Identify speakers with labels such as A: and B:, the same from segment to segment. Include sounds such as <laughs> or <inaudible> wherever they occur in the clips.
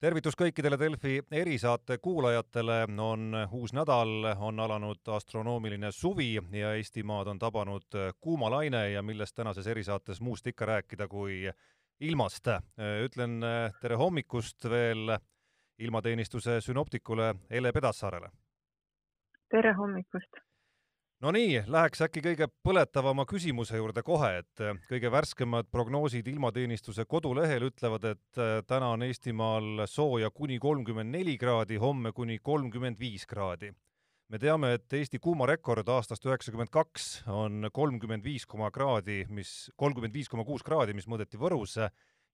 A: tervitus kõikidele Delfi erisaate kuulajatele, on uus nädal, on alanud astronoomiline suvi ja Eestimaad on tabanud kuuma laine ja millest tänases erisaates muust ikka rääkida kui ilmast. ütlen tere hommikust veel ilmateenistuse sünoptikule Ele Pedassaarele.
B: tere hommikust
A: no nii, läheks äkki kõige põletavama küsimuse juurde kohe, et äh, kõige värskemad prognoosid ilmateenistuse kodulehel ütlevad, et äh, täna on Eestimaal sooja kuni kolmkümmend neli kraadi, homme kuni kolmkümmend viis kraadi. me teame, et Eesti kuumarekord aastast üheksakümmend kaks on kolmkümmend viis koma kraadi, mis, kolmkümmend viis koma kuus kraadi, mis mõõdeti Võrus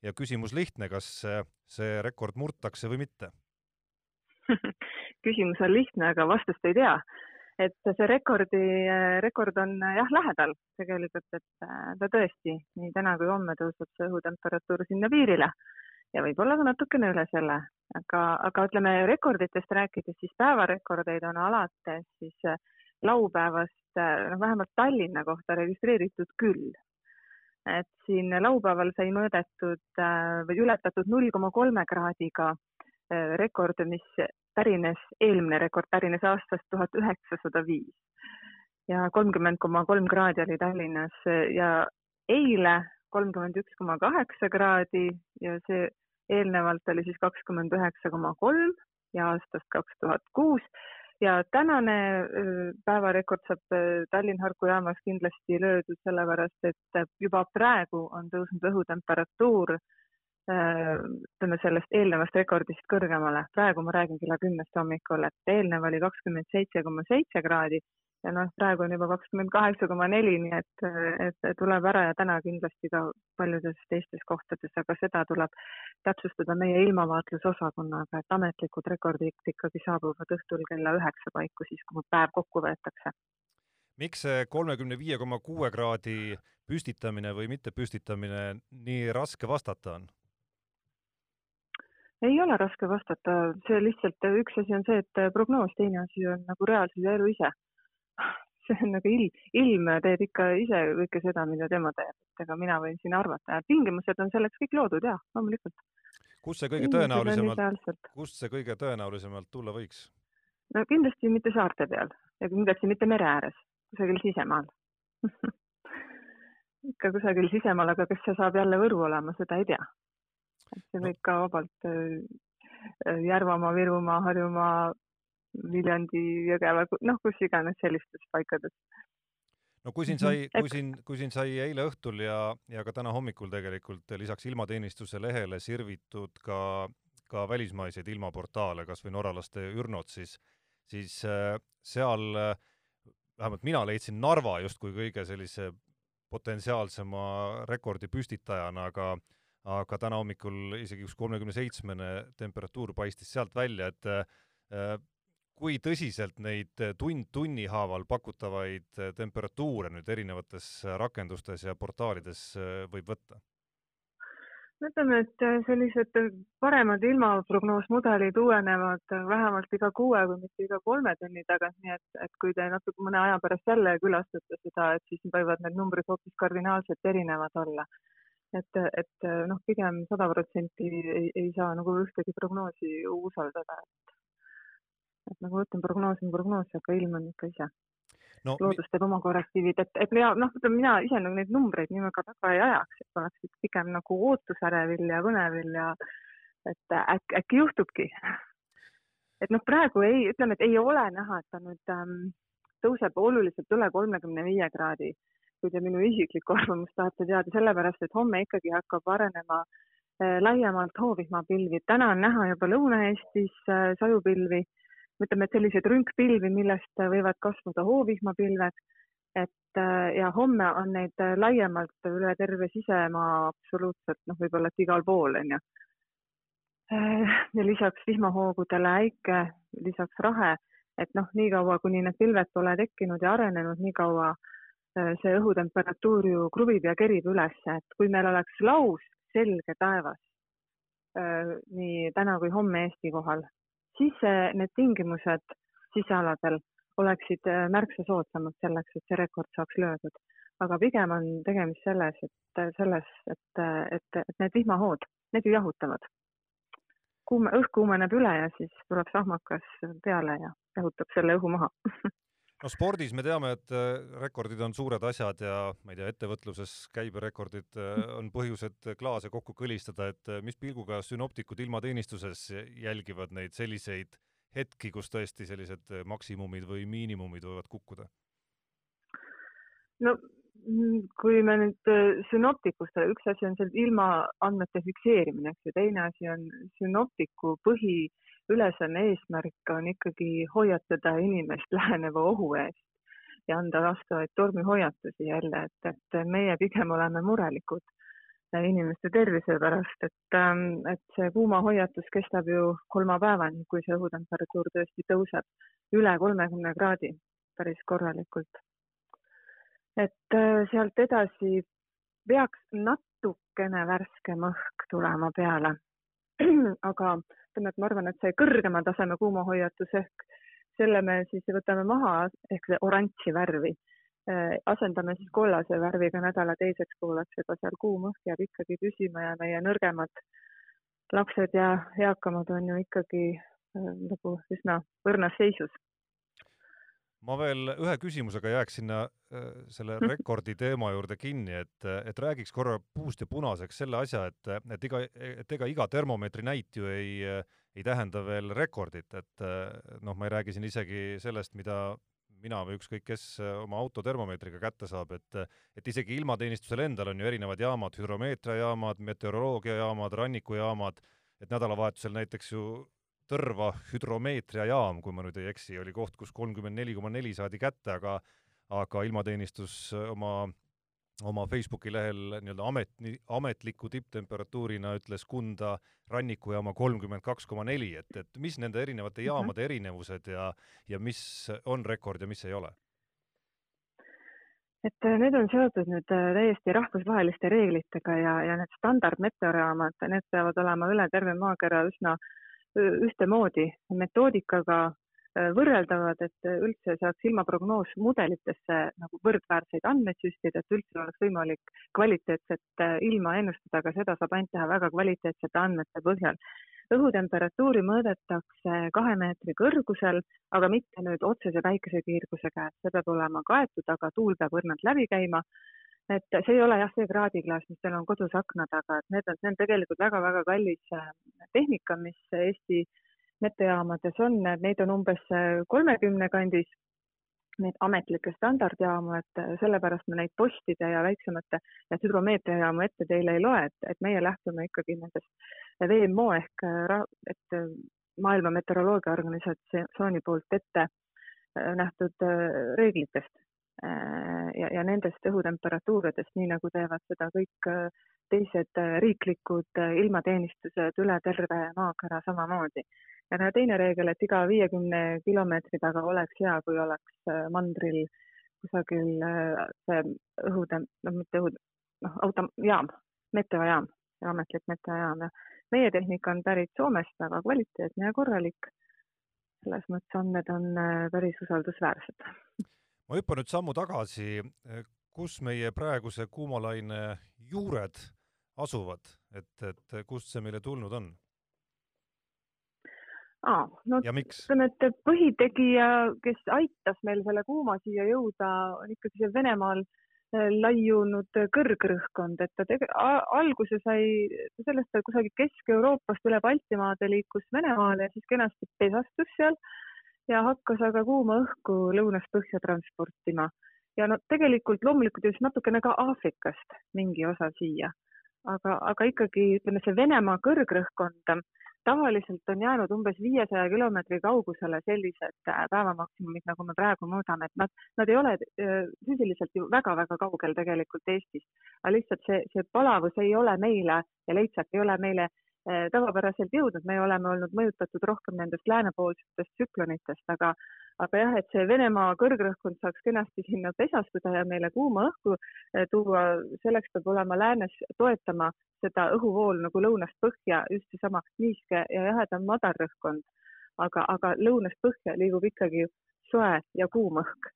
A: ja küsimus lihtne, kas äh, see rekord murtakse või mitte <laughs>
B: küsimus on lihtne, aga vastust ei tea et see rekordi, rekord on jah lähedal tegelikult, et äh, ta tõesti nii täna kui homme tõuseb see õhutemperatuur sinna piirile ja võib-olla ka natukene üle selle, aga, aga ütleme rekorditest rääkides, siis päevarekordeid on alates siis äh, laupäevast äh, noh, vähemalt Tallinna kohta registreeritud küll. et siin laupäeval sai mõõdetud või ületatud null koma kolme kraadiga rekord, mis pärines, eelmine rekord pärines aastast tuhat üheksasada viis. Ja kolmkümmend koma kolm kraadi oli Tallinnas. Ja eile kolmkümmend üks koma kaheksa kraadi ja see eelnevalt oli siis kakskümmend üheksa koma kolm ja aastast kaks tuhat kuus. Ja tänane päevarekord saab Tallinna Harku jaamas kindlasti löödud sellepärast, et juba praegu on tõusnud õhutemperatuur ütleme sellest eelnevast rekordist kõrgemale. praegu ma räägin kella kümnest hommikul, et eelnev oli kakskümmend seitse koma seitse kraadi ja noh, praegu on juba kakskümmend kaheksa koma neli, nii et, et tuleb ära ja täna kindlasti ka paljudes teistes kohtades, aga seda tuleb täpsustada meie ilmavaatlusosakonnaga, et ametlikud rekordid ikkagi saabuvad õhtul kella üheksa paiku, siis kui päev kokku võetakse.
A: miks see kolmekümne viie koma kuue kraadi püstitamine või mitte püstitamine nii raske vastata on?
B: Ei ole raske vastata, see lihtsalt üks asi on see, et prognoos, teine asi on nagu reaalsus ja elu ise. <laughs> see on nagu ilm, ilm teeb ikka ise kõike seda, mida tema teeb, et ega mina võin siin arvata. Tingimused on selleks kõik loodud ja loomulikult.
A: kust see kõige tõenäolisemalt, kust see kõige tõenäolisemalt tulla võiks?
B: no kindlasti mitte saarte peal. Ja kindlasti mitte mere ääres, kusagil sisemaal. <laughs> Ikka kusagil sisemaal, aga kas see saab jälle Võru olema, seda ei tea see võib ka vabalt äh, äh, Järvamaa, Virumaa, Harjumaa, Viljandi, Jõgeva, noh, kus iganes sellistes paikades.
A: no kui siin sai, mhm. kui siin, kui siin sai eile õhtul ja, ja ka täna hommikul tegelikult lisaks ilmateenistuse lehele sirvitud ka, ka välismaiseid ilmaportaale, kas või norralaste Ürnot, siis, siis äh, seal vähemalt mina leidsin Narva justkui kõige sellise potentsiaalsema rekordi püstitajana, aga aga täna hommikul isegi üks kolmekümne seitsmene temperatuur paistis sealt välja, et äh, kui tõsiselt neid tund tunni haaval pakutavaid temperatuure nüüd erinevates rakendustes ja portaalides äh, võib võtta?
B: no ütleme, et sellised paremad ilmaprognoosmudelid uuenevad vähemalt iga kuue kui mitte iga kolme tunni tagant, nii et, et kui te natuke mõne aja pärast jälle külastate seda, et siis võivad need numbrid hoopis kardinaalselt erinevad olla et, et noh, pigem sada protsenti ei, ei saa nagu ühtegi prognoosi usaldada, et et nagu ma ütlen, prognoos on prognoos, aga ilm on ikka ise no,. loodus teeb oma korrektiivid, et, et ja noh, ütleme mina ise nagu neid numbreid nii väga taga ei ajaks, et oleks pigem nagu ootusärevil ja põnevil ja et äkki, äkki juhtubki. et noh, praegu ei, ütleme, et ei ole näha, et ta nüüd ähm, tõuseb oluliselt üle kolmekümne viie kraadi kui te minu isiklikku <laughs> arvamust tahate teada, sellepärast et homme ikkagi hakkab arenema äh, laiemalt hoovihmapilvi. täna on näha juba Lõuna-Eestis äh, sajupilvi, ütleme, et selliseid rünkpilvi, millest võivad kasvada hoovihmapilved. et äh, ja homme on neid laiemalt üle terve sisemaa absoluutselt noh, võib-olla et igal pool on ju. ja lisaks vihmahoogudele äike, lisaks rahe, et noh, niikaua kuni need pilved pole tekkinud ja arenenud, niikaua Äh, see õhutemperatuur ju kruvib ja kerib üles, et kui meil oleks laus selge taevas äh, nii täna kui homme Eesti kohal, siis need tingimused sisealadel oleksid äh, märksa soodsamad selleks, et see rekord saaks löödud. aga pigem on tegemist selles, et selles, et, et, et need vihmahood, need ju jahutavad. kuume, õhk kuumeneb üle ja siis tuleb sahmakas peale ja jahutab selle õhu maha <laughs>
A: no spordis me teame, et äh, rekordid on suured asjad ja ma ei tea, ettevõtluses käiberekordid äh, on põhjused klaase kokku kõlistada, et äh, mis pilguga sünoptikud ilmateenistuses jälgivad neid selliseid hetki, kus tõesti sellised maksimumid või miinimumid võivad kukkuda?
B: no mm, kui me nüüd sünoptikustele, üks asi on seal ilmaandmete fikseerimine, eks ju, teine asi on sünoptiku põhi äh, ülesanne, eesmärk on ikkagi hoiatada inimest <laughs> läheneva ohu eest ja anda vastavaid tormihoiatusi jälle, et, et meie pigem oleme murelikud inimeste tervise pärast, et, ähm, et see kuumahoiatus kestab ju kolmapäevani, kui see õhutemperatuur tõesti tõuseb üle kolmekümne kraadi päris korralikult. et äh, sealt edasi peaks natukene värskem õhk tulema peale. <clears throat> aga ütleme, et ma arvan, et see kõrgema taseme kuumahoiatus ehk selle me siis võtame maha ehk see oranži värvi äh,. asendame siis kollase värviga nädala teiseks pooleks, juba seal kuum õhk jääb ikkagi püsima ja meie nõrgemad lapsed ja eakamad on ju ikkagi äh, nagu üsna õrnas seisus
A: ma veel ühe küsimusega jääks sinna äh, selle <laughs> rekordi teema juurde kinni, et, et räägiks korra puust ja punaseks selle asja, et, et iga, et ega iga termomeetri näit ju ei, ei tähenda veel rekordit, et noh, ma ei räägi siin isegi sellest, mida mina või ükskõik kes oma auto termomeetriga kätte saab, et et isegi ilmateenistusel endal on ju erinevad jaamad, hüdromeetriajaamad, meteoroloogiajaamad, rannikujaamad, et nädalavahetusel näiteks ju Tõrva hüdromeetriajaam, kui ma nüüd ei eksi, oli koht, kus kolmkümmend neli koma neli saadi kätte, aga aga ilmateenistus oma oma Facebooki lehel nii-öelda amet, ametliku tipptemperatuurina ütles Kunda rannikujaama kolmkümmend kaks koma neli, et, et mis nende erinevate mhm. jaamade erinevused ja, ja mis on rekord ja mis ei ole?
B: et äh, need on seotud nüüd äh, täiesti rahvusvaheliste reeglitega ja, ja need standardmeteoraamad, need peavad olema üle terve maakera üsna äh, ühtemoodi metoodikaga võrreldavad, et üldse saaks ilmaprognoos mudelitesse nagu võrdväärseid andmeid süstida, et üldse oleks võimalik kvaliteetset ilma ennustada, aga seda saab ainult teha väga kvaliteetsete andmete põhjal. õhutemperatuuri mõõdetakse kahe meetri kõrgusel, aga mitte nüüd otsese päikesekiirguse käes, see peab olema kaetud, aga tuul peab õrnalt läbi käima et see ei ole jah, see kraadiklaas, mis teil on kodus akna taga, et need on, see on tegelikult väga-väga kallis äh, tehnika, mis Eesti metejaamades on, neid on umbes äh, kolmekümne kandis, neid ametlikke standardjaamu, et äh, sellepärast me neid postide ja väiksemate ja hüdromeetriajaamu ette teile ei loe, et, et meie lähtume ikkagi nendest. WMO ehk, et Maailma Meteoroloogiaorganisatsiooni poolt ette nähtud reeglitest ja, ja nendest õhutemperatuuridest, nii nagu teevad seda kõik äh, teised äh, riiklikud ilmateenistused üle terve maakera samamoodi. ja teine reegel, et iga viiekümne kilomeetri taga oleks hea, kui oleks mandril kusagil see õhutem-, noh, mitte õhu, noh, auto, jaam, meteojaam, ametlik meteojaam ja meie tehnika on pärit Soomest, väga kvaliteetne ja korralik. selles mõttes andmed on päris usaldusväärsed
A: ma hüppan nüüd sammu tagasi, kus meie praeguse kuumalaine juured asuvad, et, et kust see meile tulnud on?
B: aa, no ütleme, et põhitegija, kes aitas meil selle kuuma siia jõuda, on ikkagi see Venemaal äh, laiunud kõrgrõhkkond, et ta tege-, alguse sai sellest, et kusagilt Kesk-Euroopast üle Baltimaade liikus Venemaale ja siis kenasti pesastus seal ja hakkas aga kuuma õhku lõunast põhja transportima. ja no tegelikult loomulikult jõudis natukene ka Aafrikast mingi osa siia, aga, aga ikkagi ütleme, see Venemaa kõrgrõhkkond tavaliselt on jäänud umbes viiesaja kilomeetri kaugusele sellised äh, päevamaksimumid, nagu me praegu mõõdame, et nad, nad ei ole äh, füüsiliselt ju väga-väga kaugel tegelikult Eestist, aga lihtsalt see, see palavus ei ole meile ja leitsak ei ole meile tavapäraselt jõudnud, me oleme olnud mõjutatud rohkem nendest läänepoolsetest tsüklonitest, aga aga jah, et see Venemaa kõrgrõhkkond saaks kenasti sinna pesastuda ja meile kuuma õhku eh, tuua, selleks peab olema läänes toetama seda õhuvoolu nagu lõunast põhja just seesama niiske ja jahedam madarrõhkkond. aga, aga lõunast põhja liigub ikkagi soe ja kuum õhk.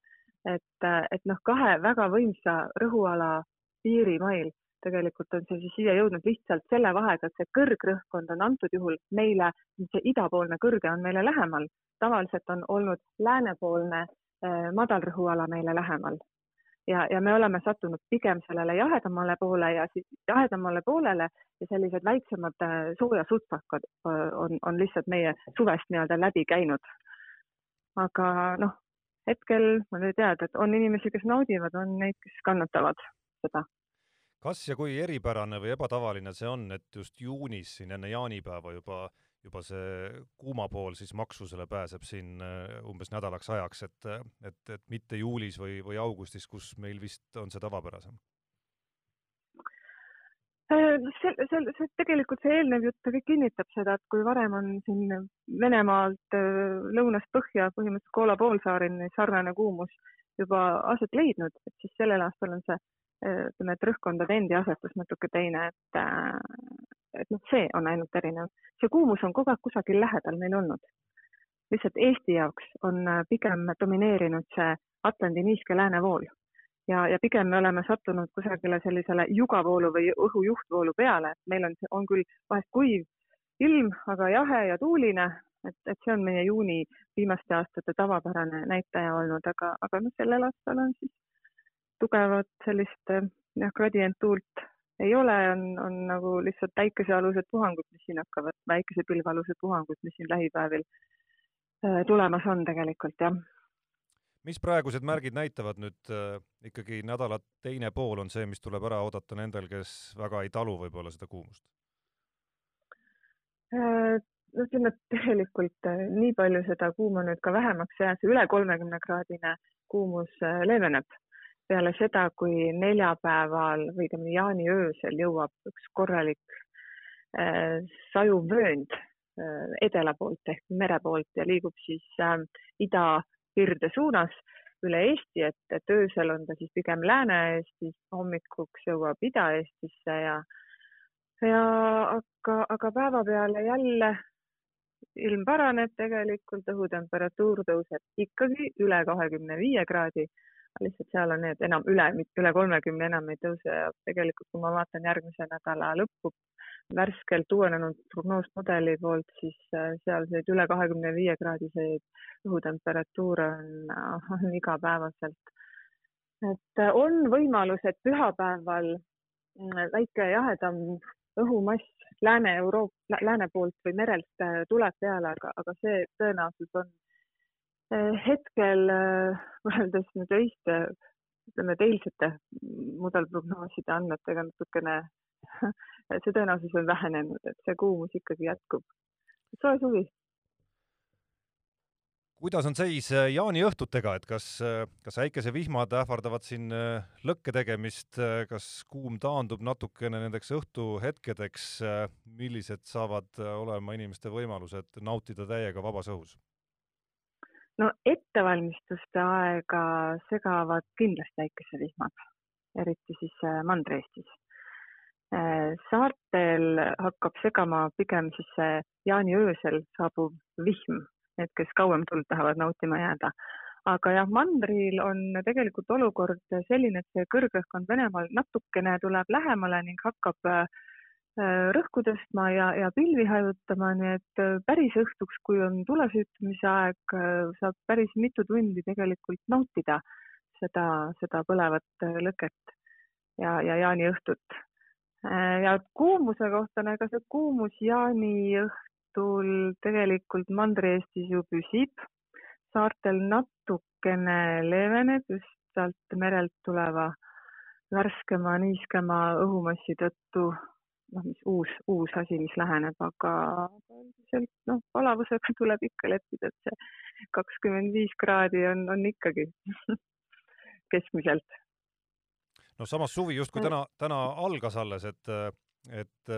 B: et, et noh, kahe väga võimsa rõhuala piirimail tegelikult on see siis siia jõudnud lihtsalt selle vahega, et see kõrgrõhkkond on antud juhul meile, see idapoolne kõrge on meile lähemal. tavaliselt on olnud läänepoolne eh, madalrõhuala meile lähemal ja, ja me oleme sattunud pigem sellele jahedamale poole ja siis jahedamale poolele ja sellised väiksemad äh, soojasutsakad äh, on, on lihtsalt meie suvest nii-öelda läbi käinud. aga noh, hetkel ma nüüd tean, et on inimesi, kes naudivad, on neid, kes kannatavad seda.
A: Kas ja kui eripärane või ebatavaline see on, et just juunis siin enne jaanipäeva juba äh, juba see kuuma pool siis maksusele pääseb siin äh, umbes nädalaks ajaks, et, et, et mitte juulis või, või augustis, kus meil vist on see tavapärasem?
B: Äh, see, see, see tegelikult see eelnev jutt kinnitab seda, et kui varem on siin Venemaalt äh, lõunast põhja põhimõtteliselt Koola poolsaarini sarnane kuumus juba aset leidnud, et siis sellel aastal on see ütleme, et rõhkkondade endi asetus natuke teine, et et noh, see on ainult erinev. see kuumus on kogu aeg kusagil lähedal meil olnud. lihtsalt Eesti jaoks on äh, pigem domineerinud see Atlandi niiske läänevool ja, ja pigem me oleme sattunud kusagile sellisele jugavoolu või õhu juhtvoolu peale, et meil on, on küll vahest kuiv ilm, aga jahe ja tuuline, et, et see on meie juuni viimaste aastate tavapärane näitaja olnud, aga, aga noh, sellel aastal on siis tugevat sellist jah, gradient tuult ei ole, on, on nagu lihtsalt päikesealused puhangud, mis siin hakkavad, päikesepilvalused puhangud, mis siin lähipäevil äh, tulemas on tegelikult, jah.
A: mis praegused märgid näitavad nüüd äh, ikkagi nädala teine pool on see, mis tuleb ära oodata nendel, kes väga ei talu võib-olla seda kuumust
B: no ütleme, et tegelikult nii palju seda kuuma nüüd ka vähemaks ei jää, see üle kolmekümne kraadine kuumus leeveneb peale seda, kui neljapäeval või ütleme jaaniöösel jõuab üks korralik äh, sajuvöönd äh, edela poolt ehk mere poolt ja liigub siis äh, idapirde suunas üle Eesti, et, et öösel on ta siis pigem Lääne-Eestis, hommikuks jõuab Ida-Eestisse ja, ja aga, aga päeva peale jälle ilm paraneb tegelikult, õhutemperatuur tõuseb ikkagi üle kahekümne viie kraadi lihtsalt seal on need enam üle, üle kolmekümne enam ei tõuse ja tegelikult, kui ma vaatan järgmise nädala lõppu värskelt uuenenud prognoosmudeli poolt, siis äh, seal neid üle kahekümne viie kraadiseid õhutemperatuure on, <laughs> on igapäevaselt. et äh, on võimalus, et pühapäeval mm, väike jahedam õhumass Lääne-Euroopa, lääne poolt või merelt äh, tuleb peale, aga, aga see tõenäosus on hetkel <laughs> eh, võrreldes nüüd öiste, ütleme, eilsete mudelprognooside andmetega natukene, <laughs> see tõenäosus on vähenenud, et see kuumus ikkagi jätkub. soe suvi.
A: kuidas on seis eh, jaaniõhtutega, et kas, kas äikesevihmad ähvardavad siin lõkke tegemist, kas kuum taandub natukene nendeks õhtuhetkedeks, millised saavad olema inimeste võimalused nautida täiega vabas õhus?
B: No ettevalmistuste aega segavad kindlasti äikesevihmad, eriti siis äh, Mandri-Eestis. Äh, saartel hakkab segama pigem siis see jaaniöösel saabuv vihm, need, kes kauem tuld tahavad nautima jääda. aga jah, mandril on tegelikult olukord selline, et see kõrgrõhkkond Venemaal natukene tuleb lähemale ning hakkab äh, Äh, rõhku tõstma ja, ja pilvi hajutama, nii et äh, päris õhtuks, kui on tulesüütamise aeg, äh, saab päris mitu tundi tegelikult nautida seda, seda põlevat lõket ja, ja jaaniõhtut. ja kuumuse kohta, no ega see kuumus jaaniõhtul tegelikult Mandri-Eestis ju püsib. saartel natukene leeveneb just sealt merelt tuleva värskema, niiskema õhumassi tõttu noh, mis uus, uus asi, mis läheneb, aga üldiselt noh, palavusega <laughs> tuleb ikka leppida, et see kakskümmend viis kraadi on, on ikkagi <laughs> keskmiselt.
A: no samas suvi justkui täna, täna algas alles, et, et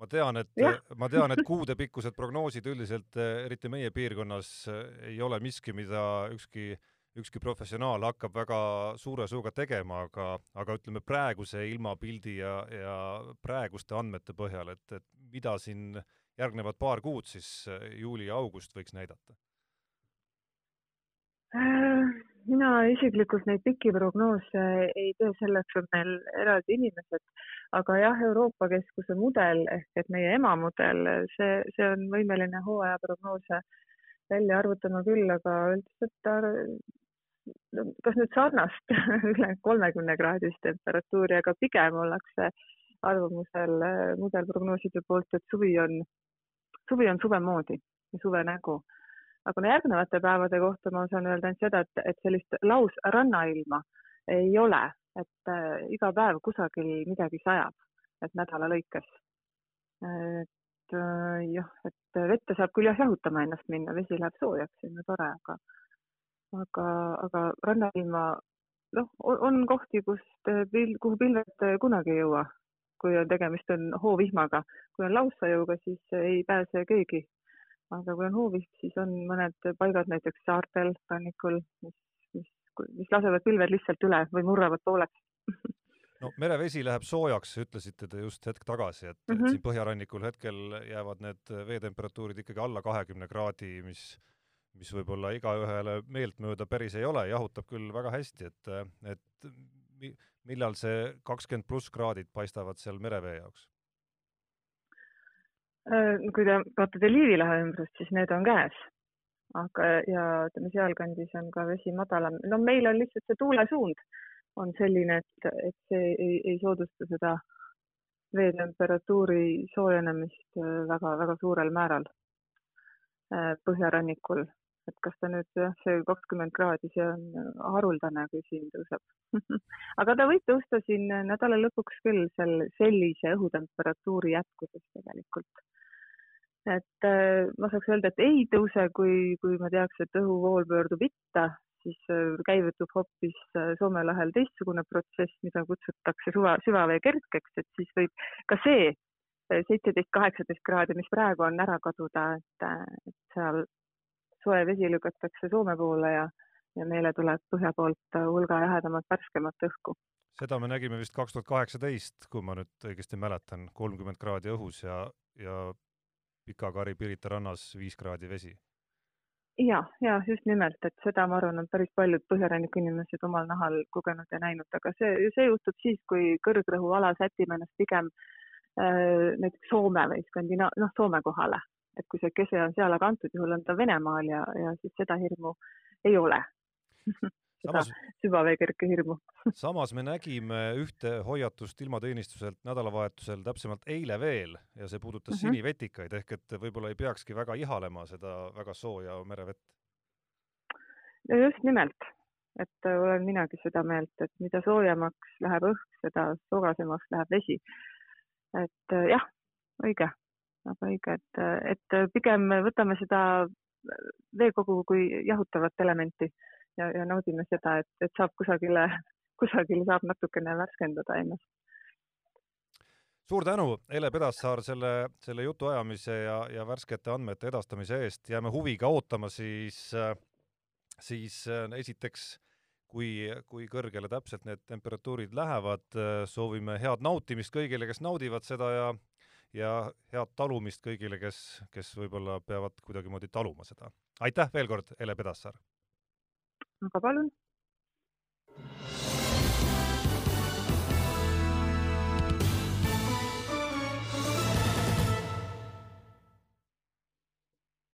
A: ma tean, et <laughs> ma tean, et kuudepikkused prognoosid üldiselt, eriti meie piirkonnas, ei ole miski, mida ükski äh, ükski professionaal hakkab väga suure suuga tegema, aga, aga ütleme praeguse ilmapildi ja, ja praeguste andmete põhjal, et, et mida siin järgnevad paar kuud siis juuli ja august võiks näidata?
B: Äh, mina isiklikult neid pikki prognoose ei tee, selleks on meil eraldi inimesed, aga jah, Euroopa Keskuse mudel ehk et meie emamudel, see, see on võimeline hooajaprognoose välja arvutama küll, aga üldiselt kas nüüd sarnast <laughs> üle kolmekümne kraadist temperatuuri, aga pigem ollakse arvamusel mudelprognooside poolt, et suvi on, suvi on suve moodi ja suve nägu aga no järgnevate päevade kohta ma saan öelda ainult seda, et, et sellist lausrannailma ei ole, et äh, iga päev kusagil midagi sajab, et nädala lõikes. et äh, jah, et vette saab küll jah jahutama ennast minna, vesi läheb soojaks, see on ju tore, aga, aga, aga rannailma, noh, on kohti, kust pil-, kuhu pilved kunagi ei jõua, kui on tegemist on hoovihmaga, kui on laussajõuga, siis ei pääse keegi. Aga kui on hoovisk, siis on mõned paigad näiteks saartel, rannikul, mis, mis, mis lasevad pilved lihtsalt üle või murravad pooleks <laughs>
A: no merevesi läheb soojaks, ütlesite te just hetk tagasi, et mm, -hmm. siin põhjarannikul hetkel jäävad need veetemperatuurid ikkagi alla kahekümne kraadi, mis, mis võib-olla igaühele meeltmööda päris ei ole, jahutab küll väga hästi, et, et millal see kakskümmend pluss kraadid paistavad seal merevee jaoks?
B: Äh, kui te vaatate Liivi lahe ümbrust, siis need on käes. aga, ja ütleme, sealkandis on ka vesi madalam. no meil on lihtsalt see tuulesuund on selline, et, et see ei, ei soodusta seda veetemperatuuri soojenemist väga-väga äh, suurel määral äh, põhjarannikul. Et kas ta nüüd see kakskümmend kraadi, see on haruldane, kui siin tõuseb. <laughs> Aga ta võib tõusta siin nädala lõpuks küll seal sellise õhutemperatuuri jätkudes tegelikult. Et äh, ma saaks öelda, et ei tõuse, kui, kui ma teaks, et õhuvool pöördub itta, siis äh, käivitub hoopis äh, Soome lahel teistsugune protsess, mida kutsutakse suva, süvavee kerkeks, et siis võib ka see seitseteist, kaheksateist kraadi, mis praegu on, ära kaduda, et seal soe vesi lükatakse Soome poole ja, ja meile tuleb põhja poolt hulga jahedamat, värskemat õhku
A: seda me nägime vist kaks tuhat kaheksateist, kui ma nüüd õigesti mäletan, kolmkümmend kraadi õhus ja, ja Pika-Kari Pirita rannas viis kraadi vesi.
B: ja, ja just nimelt, et seda ma arvan, on päris paljud põhjaranniku inimesed omal nahal kogenud ja näinud, aga see, see juhtub siis, kui kõrgrõhuala sätib ennast pigem äh, näiteks Soome või Skandina-, noh, Soome kohale, et kui see kese on seal, aga antud juhul on ta Venemaal ja, ja siis seda hirmu ei ole <laughs> samas, süvaveekerke hirmu <laughs>
A: samas me nägime ühte hoiatust ilmateenistuselt nädalavahetusel, täpsemalt eile veel, ja see puudutas mm -hmm. sinivetikaid, ehk et võib-olla ei peakski väga ihalema seda väga sooja merevett.
B: no just nimelt, et olen minagi seda meelt, et mida soojemaks läheb õhk, seda sogasemaks läheb vesi. et jah, õige, väga õige, et, et pigem võtame seda veekogu kui jahutavat elementi ja, ja naudime seda, et, et saab kusagile, kusagil saab natukene värskendada ennast.
A: suur tänu, Ele Pedassaar, selle, selle jutuajamise ja, ja värskete andmete edastamise eest. jääme huviga ootama siis, siis esiteks, kui, kui kõrgele täpselt need temperatuurid lähevad. soovime head nautimist kõigile, kes naudivad seda ja, ja head talumist kõigile, kes, kes võib-olla peavad kuidagimoodi taluma seda. aitäh veel kord, Ele Pedassaar!
B: aga palun.